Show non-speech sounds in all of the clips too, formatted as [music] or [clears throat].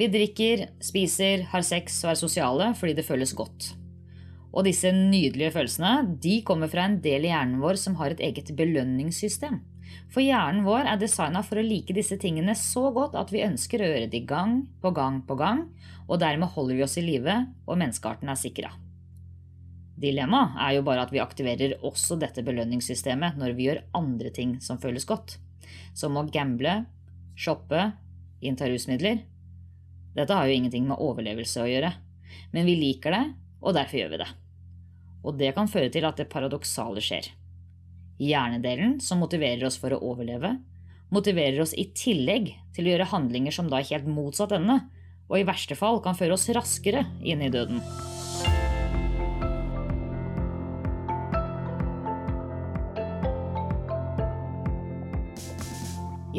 Vi drikker, spiser, har sex og er sosiale fordi det føles godt. Og disse nydelige følelsene de kommer fra en del i hjernen vår som har et eget belønningssystem. For hjernen vår er designa for å like disse tingene så godt at vi ønsker å gjøre det gang på gang på gang, og dermed holder vi oss i live, og menneskearten er sikra. Dilemmaet er jo bare at vi aktiverer også dette belønningssystemet når vi gjør andre ting som føles godt, som å gamble, shoppe, innta rusmidler. Dette har jo ingenting med overlevelse å gjøre, men vi liker det, og derfor gjør vi det. Og det kan føre til at det paradoksale skjer. Hjernedelen, som motiverer oss for å overleve, motiverer oss i tillegg til å gjøre handlinger som da er helt motsatt ende, og i verste fall kan føre oss raskere inn i døden.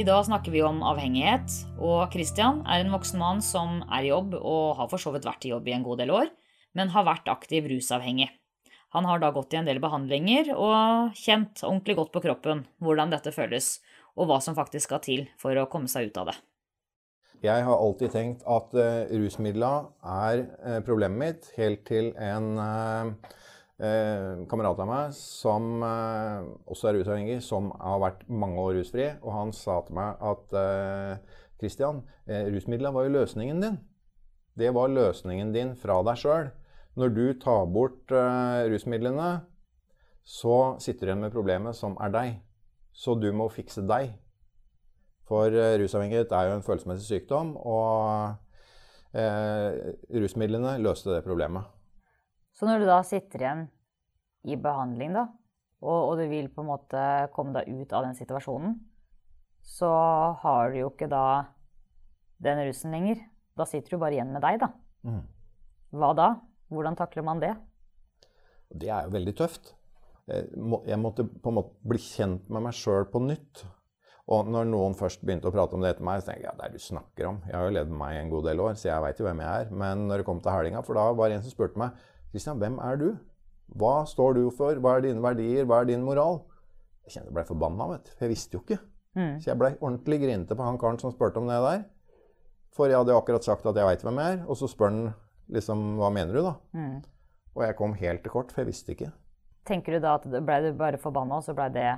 I dag snakker vi om avhengighet, og Christian er en voksen mann som er i jobb og har for så vidt vært i jobb i en god del år, men har vært aktiv rusavhengig. Han har da gått i en del behandlinger og kjent ordentlig godt på kroppen hvordan dette føles, og hva som faktisk skal til for å komme seg ut av det. Jeg har alltid tenkt at uh, rusmidler er uh, problemet mitt, helt til en uh, eh, kamerat av meg som eh, også er rusavhengig, som har vært mange år rusfri, og han sa til meg at eh, Christian, eh, rusmidler var jo løsningen din. Det var løsningen din fra deg sjøl. Når du tar bort eh, rusmidlene, så sitter du igjen med problemet som er deg. Så du må fikse deg. For eh, rusavhengighet er jo en følelsesmessig sykdom, og eh, rusmidlene løste det problemet. Så når du da sitter igjen i behandling, da, og, og, du vil på en måte komme deg ut av den situasjonen, så har du jo ikke da den russen lenger. Da sitter du bare igjen med deg, da. Mm. Hva da? Hvordan takler man det? Det er jo veldig tøft. Jeg måtte på en måte bli kjent med meg sjøl på nytt. Og når noen først begynte å prate om det etter meg, så tenkte jeg ja, det er det du snakker om. Jeg har jo levd med meg en god del år, så jeg veit jo hvem jeg er. Men når det kom til helga, for da var det en som spurte meg Kristian, hvem er du? Hva står du for? Hva er dine verdier? Hva er din moral? Jeg kjente jeg ble forbanna, vet du. For jeg visste jo ikke. Mm. Så jeg ble ordentlig grinete på han karen som spurte om det der. For jeg hadde akkurat sagt at jeg veit hvem jeg er, og så spør han liksom hva mener du, da? Mm. Og jeg kom helt til kort, for jeg visste ikke. Tenker du da at ble du bare forbanna, og så ble det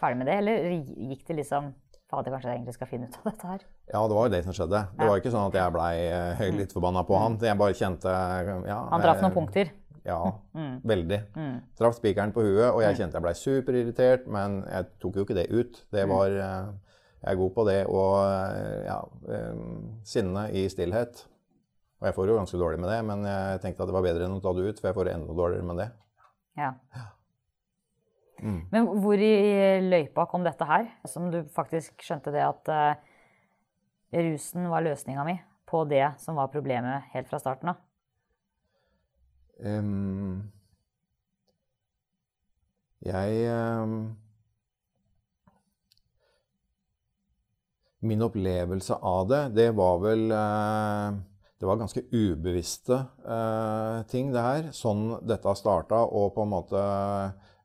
ferdig med det? Eller gikk det liksom Fader, kanskje jeg egentlig skal finne ut av dette her? Ja, det var jo det som skjedde. Det ja. var ikke sånn at jeg blei uh, litt forbanna på han. Jeg bare kjente ja, Han traff noen punkter? Ja, [laughs] mm. veldig. Mm. Traff spikeren på huet, og jeg mm. kjente jeg blei superirritert, men jeg tok jo ikke det ut. Det mm. var uh, Jeg er god på det og uh, ja, sinne i stillhet. Og jeg får jo ganske dårlig med det, men jeg tenkte at det var bedre enn å ta det ut, for jeg får enda dårligere med det. Ja. Mm. Men hvor i løypa kom dette her? Som du faktisk skjønte det at uh, rusen var løsninga mi på det som var problemet helt fra starten av? Um, jeg um, Min opplevelse av det, det var vel uh, det var ganske ubevisste eh, ting, det her. Sånn dette starta, og på en måte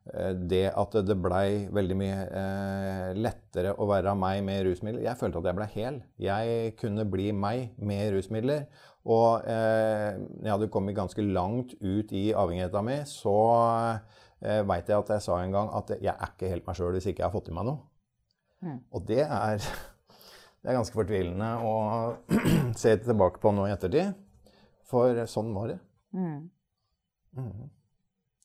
det at det blei veldig mye eh, lettere å være meg med rusmidler Jeg følte at jeg blei hel. Jeg kunne bli meg med rusmidler. Og eh, jeg hadde kommet ganske langt ut i avhengigheten min, så eh, veit jeg at jeg sa en gang at jeg er ikke helt meg sjøl hvis ikke jeg har fått i meg noe. Mm. Og det er, [laughs] det er ganske fortvilende å [clears throat] se tilbake på nå i ettertid. For sånn var det. Mm. Mm.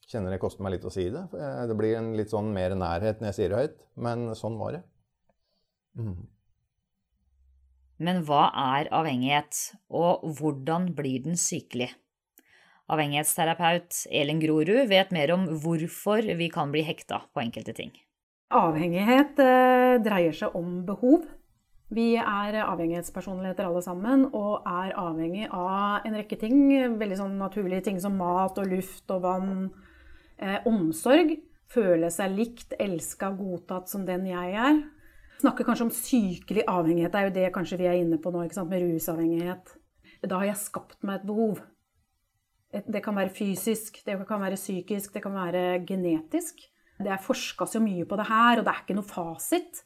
Kjenner det koster meg litt å si det. Det blir en litt sånn mer nærhet når jeg sier det høyt. Men sånn var det. Mm. Men hva er avhengighet, og hvordan blir den sykelig? Avhengighetsterapeut Elin Grorud vet mer om hvorfor vi kan bli hekta på enkelte ting. Avhengighet eh, dreier seg om behov. Vi er avhengighetspersonligheter alle sammen og er avhengig av en rekke ting. Veldig sånn naturlige ting som mat og luft og vann eh, omsorg. Føle seg likt, elska, godtatt som den jeg er. Snakker kanskje om sykelig avhengighet. Det er jo det kanskje vi er inne på nå, med rusavhengighet. Da har jeg skapt meg et behov. Det kan være fysisk, det kan være psykisk, det kan være genetisk. Det er forska så mye på det her, og det er ikke noe fasit.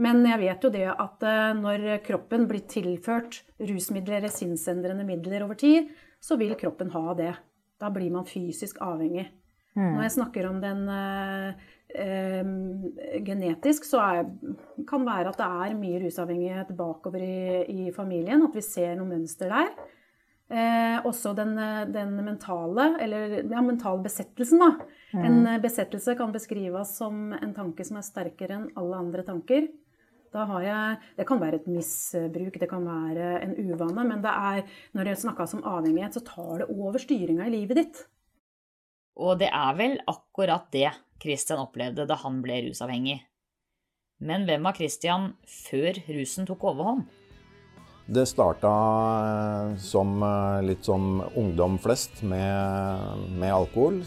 Men jeg vet jo det at eh, når kroppen blir tilført rusmidler eller sinnsendrende midler over tid, så vil kroppen ha det. Da blir man fysisk avhengig. Mm. Når jeg snakker om den eh, eh, genetisk, så er, kan være at det er mye rusavhengighet bakover i, i familien. At vi ser noe mønster der. Eh, også den, den, mentale, eller ja, mentale besettelsen, da. Mm. En besettelse kan beskrives som en tanke som er sterkere enn alle andre tanker. Jeg, det kan være et misbruk, det kan være en uvane, men det er, når det snakkes om avhengighet, så tar det over styringa i livet ditt. Og det er vel akkurat det Christian opplevde da han ble rusavhengig. Men hvem var Christian før rusen tok overhånd? Det starta eh, som eh, litt som ungdom flest med, med alkohol.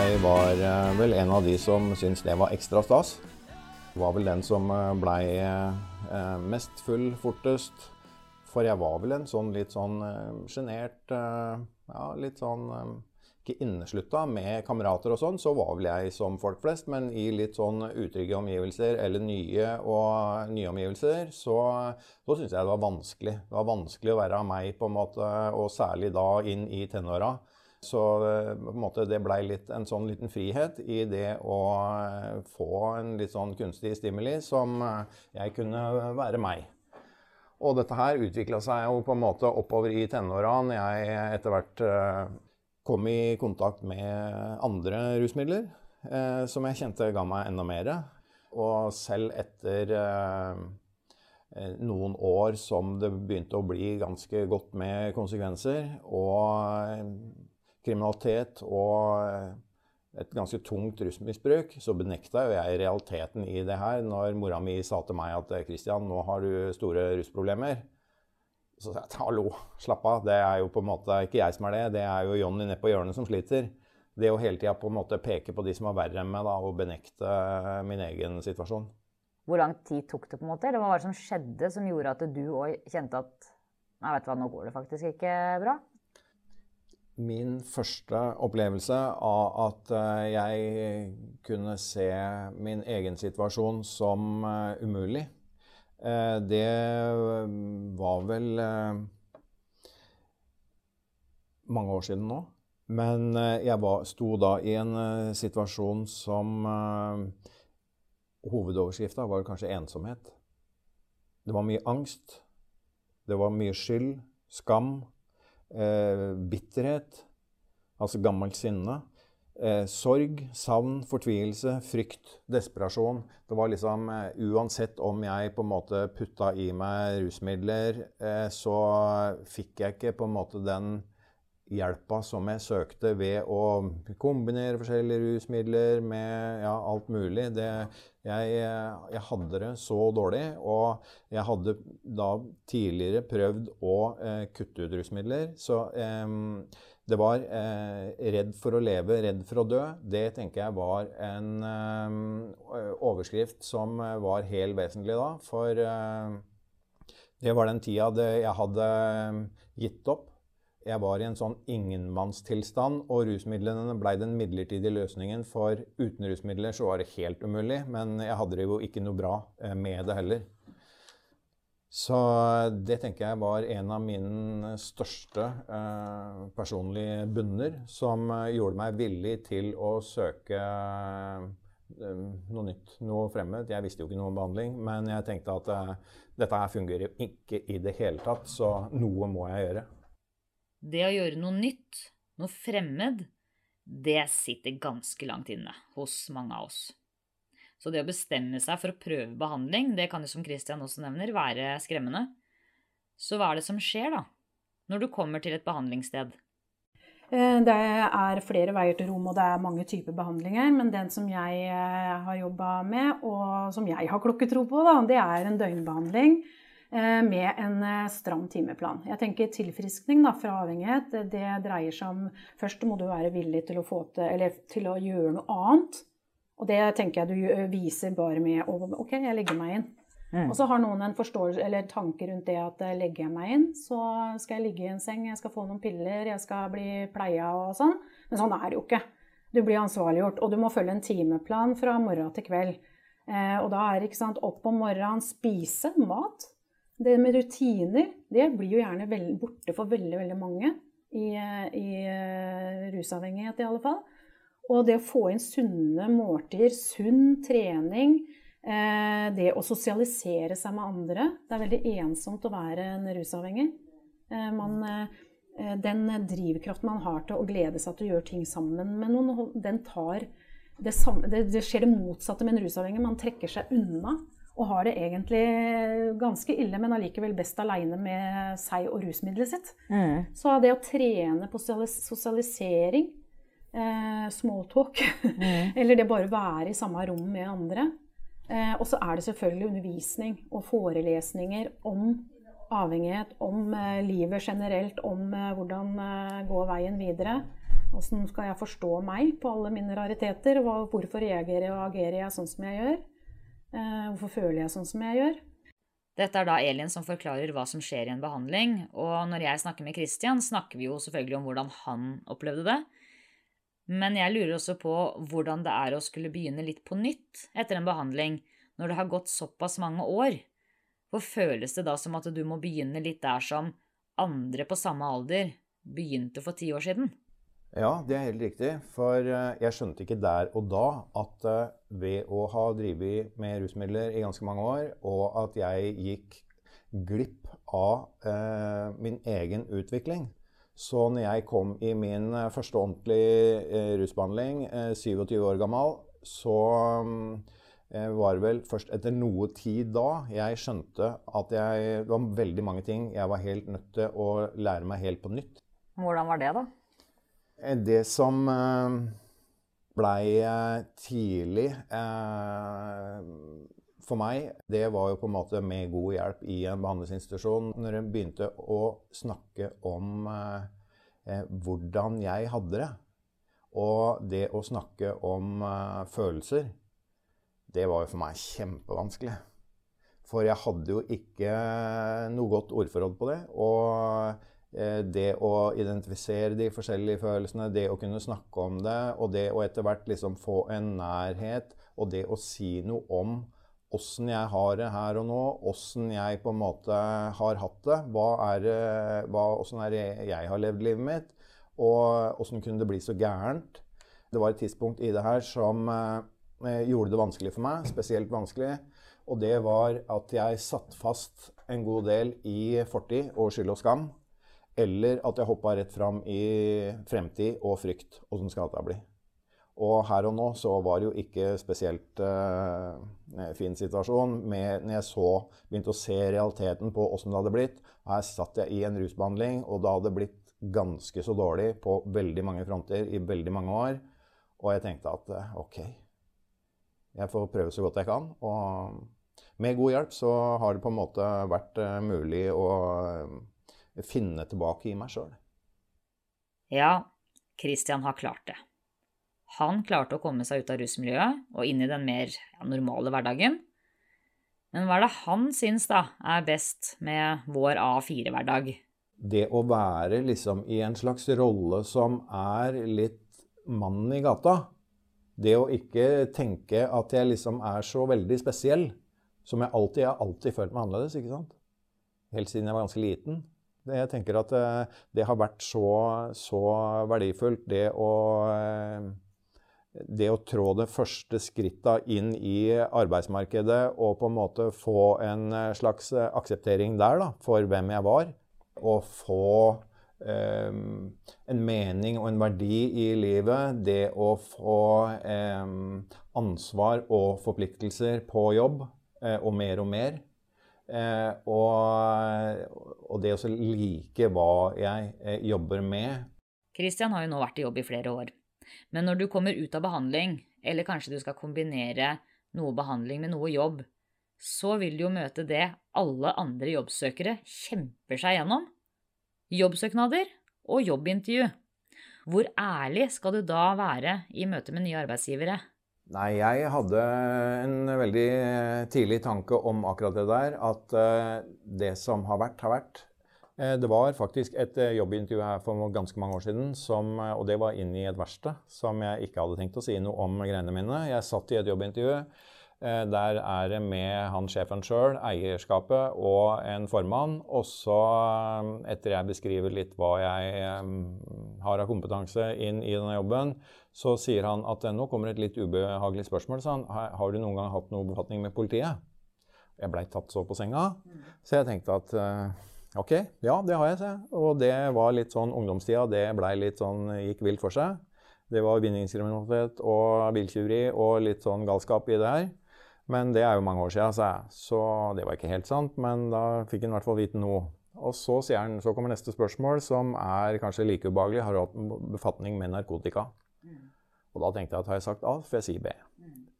Jeg var eh, vel en av de som syntes det var ekstra stas. Var vel den som eh, blei eh, mest full fortest. For jeg var vel en sånn litt sånn sjenert Ja, litt sånn ikke inneslutta med kamerater og sånn, så var vel jeg som folk flest. Men i litt sånn utrygge omgivelser eller nye og nye omgivelser, så, så syntes jeg det var vanskelig. Det var vanskelig å være meg, på en måte, og særlig da inn i tenåra. Så måte, det blei en sånn liten frihet i det å eh, få en litt sånn kunstig stimuli som eh, jeg kunne være meg. Og dette her utvikla seg jo på en måte oppover i tenåra når jeg etter hvert kom i kontakt med andre rusmidler som jeg kjente ga meg enda mer. Og selv etter noen år som det begynte å bli ganske godt med konsekvenser, og kriminalitet og et ganske tungt rusmisbruk, så benekta jo jeg realiteten i det her når mora mi sa til meg at Kristian, nå har du store rusproblemer. Så sa jeg hallo, slapp av. Det er jo på en måte ikke jeg som er det, det er jo Johnny nede på hjørnet som sliter. Det å hele tida peke på de som er verre enn meg, da, og benekte min egen situasjon. Hvor lang tid tok det, på en måte? Eller hva var det som skjedde som gjorde at du òg kjente at Nei, vet du hva, nå går det faktisk ikke bra? Min første opplevelse av at eh, jeg kunne se min egen situasjon som eh, umulig, eh, det var vel mange år siden nå. Men jeg var, sto da i en situasjon som Hovedoverskrifta var kanskje ensomhet. Det var mye angst. Det var mye skyld, skam, bitterhet, altså gammelt sinne. Eh, sorg, savn, fortvilelse, frykt, desperasjon. Det var liksom eh, Uansett om jeg på en måte putta i meg rusmidler, eh, så fikk jeg ikke på en måte den hjelpa som jeg søkte ved å kombinere forskjellige rusmidler med ja, alt mulig. Det, jeg, jeg, hadde det så dårlig, og jeg hadde da tidligere prøvd å eh, kutte ut rusmidler. Så eh, det var eh, redd for å leve, redd for å dø. Det tenker jeg var en eh, overskrift som var helt vesentlig da. For eh, det var den tida jeg hadde eh, gitt opp. Jeg var i en sånn ingenmannstilstand, og rusmidlene ble den midlertidige løsningen. For uten rusmidler så var det helt umulig, men jeg hadde det jo ikke noe bra eh, med det heller. Så det tenker jeg var en av mine største eh, personlige bunner, som eh, gjorde meg villig til å søke eh, noe nytt, noe fremmed. Jeg visste jo ikke noe om behandling, men jeg tenkte at eh, dette her fungerer ikke i det hele tatt, så noe må jeg gjøre. Det å gjøre noe nytt, noe fremmed, det sitter ganske langt inne hos mange av oss. Så det å bestemme seg for å prøve behandling, det kan jo som Christian også nevner, være skremmende. Så hva er det som skjer, da, når du kommer til et behandlingssted? Eh, det er flere veier til rom, og det er mange typer behandlinger. Men den som jeg eh, har jobba med, og som jeg har klokketro på, da, det er en døgnbehandling Eh, med en eh, stram timeplan. Jeg tenker Tilfriskning da, fra avhengighet det dreier seg om Først må du være villig til å, til, til å gjøre noe annet. Og det tenker jeg du viser bare med OK, jeg legger meg inn. Mm. Og så har noen en forståelse, eller tanke rundt det at eh, legger jeg meg inn, så skal jeg ligge i en seng, jeg skal få noen piller, jeg skal bli pleia og sånn. Men sånn er det jo ikke. Du blir ansvarliggjort, og du må følge en timeplan fra morgen til kveld. Eh, og da er det ikke sant, opp om morgenen, spise mat. Det med rutiner, det blir jo gjerne borte for veldig, veldig mange. I, eh, i uh, rusavhengighet, i alle fall. Og det å få inn sunne måltider, sunn trening, eh, det å sosialisere seg med andre Det er veldig ensomt å være en rusavhengig. Eh, man, eh, den drivkraften man har til å glede seg til å gjøre ting sammen med noen, den tar det, det, det skjer det motsatte med en rusavhengig. Man trekker seg unna og har det egentlig ganske ille, men allikevel best aleine med seg og rusmiddelet sitt. Mm. Så det å trene på sosialisering eh, smalltalk. Mm. [laughs] Eller det bare være i samme rom med andre. Eh, og så er det selvfølgelig undervisning og forelesninger om avhengighet, om eh, livet generelt, om eh, hvordan eh, gå veien videre. Åssen skal jeg forstå meg på alle mine rariteter? Hva, hvorfor reagerer og agerer jeg sånn som jeg gjør? Eh, hvorfor føler jeg sånn som jeg gjør? Dette er da Elin som forklarer hva som skjer i en behandling. Og når jeg snakker med Christian, snakker vi jo selvfølgelig om hvordan han opplevde det. Men jeg lurer også på hvordan det er å skulle begynne litt på nytt etter en behandling når det har gått såpass mange år. Hvor føles det da som at du må begynne litt der som andre på samme alder begynte for ti år siden? Ja, det er helt riktig. For eh, jeg skjønte ikke der og da at eh, ved å ha drevet med rusmidler i ganske mange år, og at jeg gikk glipp av eh, min egen utvikling, så når jeg kom i min eh, første ordentlige eh, rusbehandling, eh, 27 år gammel, så eh, var det vel først etter noe tid da jeg skjønte at jeg, det var veldig mange ting jeg var helt nødt til å lære meg helt på nytt. Hvordan var det, da? Eh, det som eh, blei tidlig for meg, det var jo på en måte med god hjelp i en behandlingsinstitusjon. Når en begynte å snakke om eh, eh, hvordan jeg hadde det, og det å snakke om eh, følelser, det var jo for meg kjempevanskelig. For jeg hadde jo ikke noe godt ordforråd på det. Og eh, det å identifisere de forskjellige følelsene, det å kunne snakke om det, og det å etter hvert liksom få en nærhet, og det å si noe om åssen jeg har det her og nå, åssen jeg på en måte har hatt det. Hva er det, Åssen er det jeg har levd livet mitt? Og åssen kunne det bli så gærent? Det var et tidspunkt i det her som eh, gjorde det vanskelig for meg, spesielt vanskelig. Og det var at jeg satt fast en god del i fortid og skyld og skam. Eller at jeg hoppa rett fram i fremtid og frykt. Åssen skal dette bli? Og her og nå så var det jo ikke spesielt uh, fin situasjon. Med, når jeg så, begynte å se realiteten på åssen det hadde blitt. Her satt jeg i en rusbehandling, og det hadde blitt ganske så dårlig på veldig mange fronter i veldig mange år. Og jeg tenkte at uh, OK, jeg får prøve så godt jeg kan. Og med god hjelp så har det på en måte vært uh, mulig å finne tilbake i meg sjøl. Ja, Christian har klart det. Han klarte å komme seg ut av rusmiljøet og inn i den mer normale hverdagen. Men hva er det han syns da er best med vår A4-hverdag? Det å være liksom i en slags rolle som er litt mannen i gata. Det å ikke tenke at jeg liksom er så veldig spesiell, som jeg alltid jeg har alltid følt meg annerledes. ikke sant? Helt siden jeg var ganske liten. Jeg tenker at eh, det har vært så, så verdifullt, det å eh, det å trå det første skrittet inn i arbeidsmarkedet og på en måte få en eh, slags akseptering der da, for hvem jeg var, og få um, en mening og en verdi i livet, det å få um, ansvar og forpliktelser på jobb, og mer og mer, uh, og, og, det å like hva jeg eh, jobber med. Kristian har jo nå vært i jobb i flere år. Men når du kommer ut av behandling, eller kanskje du skal kombinere noe behandling med noe jobb, så vil du jo møte det alle andre jobbsøkere kjemper seg gjennom. Jobbsøknader og jobbintervju. Hvor ærlig skal du da være i møte med nye arbeidsgivere? Nei, jeg hadde en veldig tidlig tanke om akkurat det der. At uh, det som har vært, har vært. Uh, det var faktisk et jobbintervju her for ganske mange år siden, som, og det var inn i et verksted, som jeg ikke hadde tenkt å si noe om greiene mine. Jeg satt i et jobbintervju. Der er det med han sjefen sjøl, eierskapet og en formann. Og så, etter jeg beskriver litt hva jeg har av kompetanse inn i denne jobben, så sier han at nå kommer et litt ubehagelig spørsmål. Så han, har du noen gang hatt noe befatning med politiet? Jeg blei tatt så på senga, så jeg tenkte at ok, ja, det har jeg, sa. Og det var litt sånn ungdomstida. Det blei litt sånn gikk vilt for seg. Det var vinningskriminalitet og biltyveri og litt sånn galskap i det her. Men det er jo mange år sia, sa jeg. Så det var ikke helt sant, men da fikk han i hvert fall vite noe. Og så, sier han, så kommer neste spørsmål, som er kanskje like ubehagelig. Har du hatt befatning med narkotika? Og da tenkte jeg at har jeg sagt A, får jeg si B.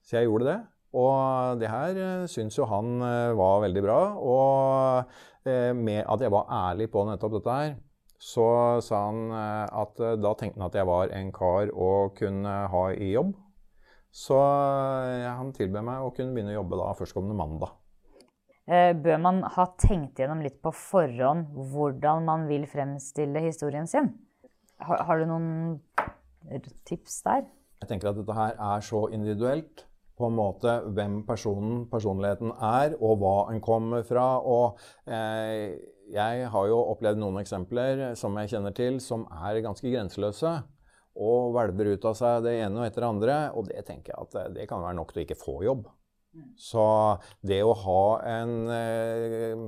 Så jeg gjorde det. Og det her uh, syns jo han uh, var veldig bra. Og uh, med at jeg var ærlig på nettopp dette her, så sa han at da tenkte han at jeg var en kar å kunne ha i jobb. Så han tilbød meg å kunne begynne å jobbe da førstkommende mandag. Bør man ha tenkt gjennom litt på forhånd hvordan man vil fremstille historien sin? Har, har du noen tips der? Jeg tenker at dette her er så individuelt. På en måte hvem personen, personligheten er, og hva en kommer fra. Og eh, jeg har jo opplevd noen eksempler som jeg kjenner til, som er ganske grenseløse. Og hvelver ut av seg det ene og etter det andre. Og det tenker jeg at det kan være nok til å ikke få jobb. Så det å ha en eh,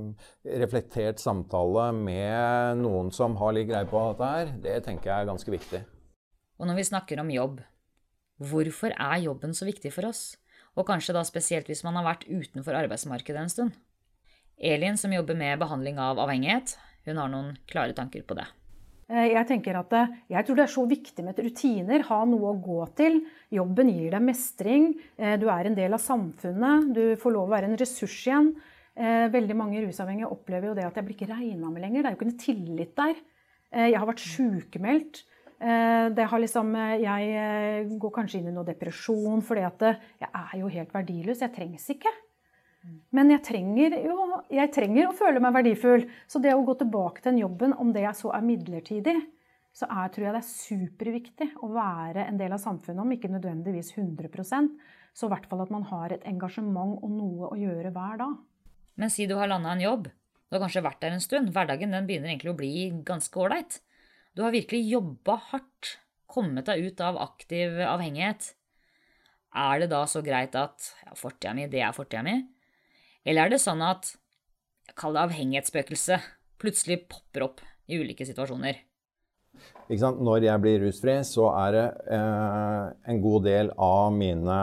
reflektert samtale med noen som har litt greie på dette her, det tenker jeg er ganske viktig. Og når vi snakker om jobb, hvorfor er jobben så viktig for oss? Og kanskje da spesielt hvis man har vært utenfor arbeidsmarkedet en stund. Elin, som jobber med behandling av avhengighet, hun har noen klare tanker på det. Eh, jeg tenker at eh, jeg tror det er så viktig med rutiner. Ha noe å gå til. Jobben gir deg mestring. Eh, du er en del av samfunnet. Du får lov å være en ressurs igjen. Veldig mange rusavhengige opplever jo det at jeg blir ikke regna med lenger. Det er jo ikke noe tillit der. Jeg har vært sykemeldt. Eh, det har liksom, eh, jeg eh, går kanskje inn i noe depresjon fordi jeg er jo helt verdiløs. Jeg trengs ikke. Men jeg trenger, jo, jeg trenger å føle meg verdifull. Så det å gå tilbake til den jobben, om det jeg så er midlertidig, så er, tror jeg det er superviktig å være en del av samfunnet, om ikke nødvendigvis 100 så i hvert fall at man har et engasjement og noe å gjøre hver dag. Men si du har landa en jobb. Du har kanskje vært der en stund. Hverdagen den begynner egentlig å bli ganske ålreit. Du har virkelig jobba hardt, kommet deg ut av aktiv avhengighet. Er det da så greit at ja, fortida mi, det er fortida mi? Eller er det sånn at kall det avhengighetsspøkelset plutselig popper opp i ulike situasjoner? Når jeg blir rusfri, så er det eh, en god del av mine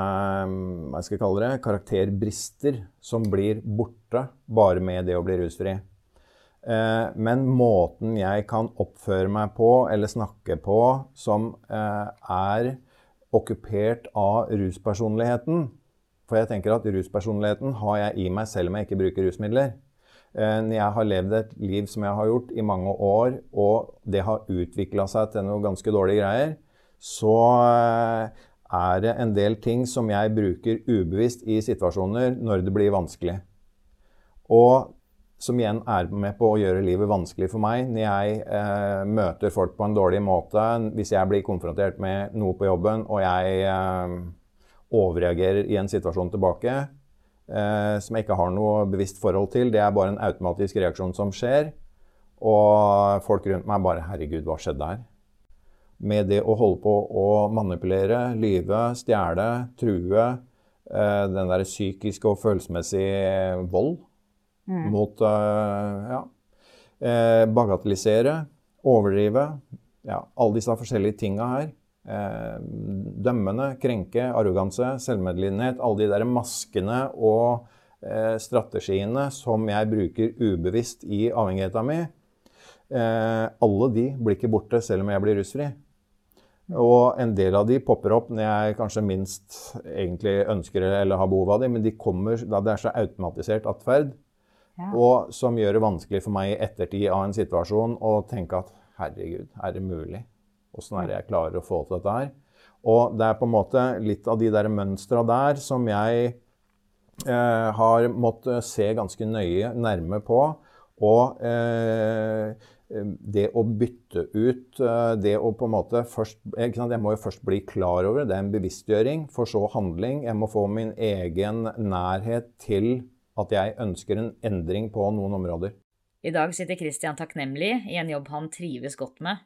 hva skal jeg kalle det, karakterbrister som blir borte bare med det å bli rusfri. Eh, men måten jeg kan oppføre meg på eller snakke på som eh, er okkupert av ruspersonligheten For jeg tenker at ruspersonligheten har jeg i meg selv om jeg ikke bruker rusmidler. Eh, når jeg har levd et liv som jeg har gjort i mange år, og det har utvikla seg til noe ganske dårlige greier, så er det en del ting som jeg bruker ubevisst i situasjoner når det blir vanskelig. Og som igjen er med på å gjøre livet vanskelig for meg når jeg eh, møter folk på en dårlig måte. Hvis jeg blir konfrontert med noe på jobben, og jeg eh, overreagerer i en situasjon tilbake eh, som jeg ikke har noe bevisst forhold til. Det er bare en automatisk reaksjon som skjer. Og folk rundt meg bare 'Herregud, hva skjedde her?' Med det å holde på å manipulere, lyve, stjele, true, eh, den der psykiske og følelsesmessige vold Mm. Mot uh, ja, eh, bagatellisere, overdrive. Ja, alle disse forskjellige tinga her. Eh, dømmende, krenke, arroganse, selvmedlidenhet. Alle de der maskene og eh, strategiene som jeg bruker ubevisst i avhengigheten min. Eh, alle de blir ikke borte selv om jeg blir rusfri. Og en del av de popper opp når jeg kanskje minst egentlig ønsker eller har behov av dem, men de kommer da det er så automatisert atferd og som gjør det vanskelig for meg i ettertid av en situasjon å tenke at herregud, er det mulig? Åssen er det jeg klarer å få til dette her? Og det er på en måte litt av de der mønstra der som jeg eh, har måttet se ganske nøye nærme på. Og eh, det å bytte ut eh, Det å på en måte først Jeg må jo først bli klar over det. Er en bevisstgjøring, for så handling. Jeg må få min egen nærhet til at jeg ønsker en endring på noen områder. I dag sitter Christian takknemlig i en jobb han trives godt med.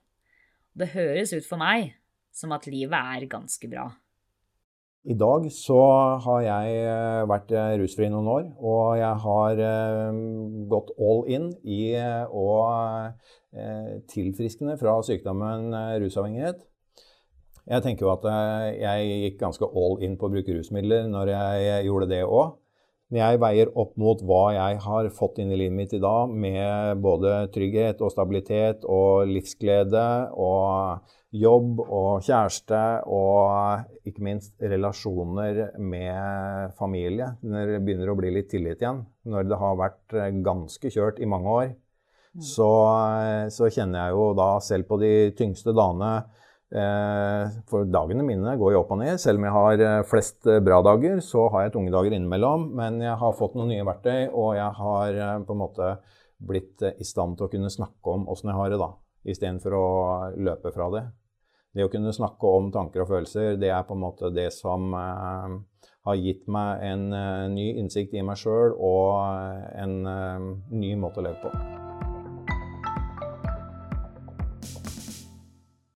Det høres ut for meg som at livet er ganske bra. I dag så har jeg eh, vært eh, rusfri noen år, og jeg har eh, gått all in i å tilfriskne fra sykdommen rusavhengighet. Jeg tenker jo at jeg gikk ganske all in på å bruke rusmidler når jeg gjorde det òg. Når jeg veier opp mot hva jeg har fått inn i livet mitt i dag, med både trygghet og stabilitet og livsglede og jobb og kjæreste og ikke minst relasjoner med familie, når det begynner å bli litt tillit igjen, når det har vært ganske kjørt i mange år, mm. så, så kjenner jeg jo da selv på de tyngste dagene for dagene mine går jo opp og ned. Selv om jeg har eh, flest eh, bra dager, så har jeg tunge dager innimellom. Men jeg har fått noen nye verktøy, og jeg har på en måte blitt i stand til å kunne snakke om åssen jeg har det, da. Istedenfor å løpe fra det. Det å kunne snakke om tanker og følelser, det er på en måte det som har gitt meg en ny innsikt i meg sjøl og en ny måte å leve på.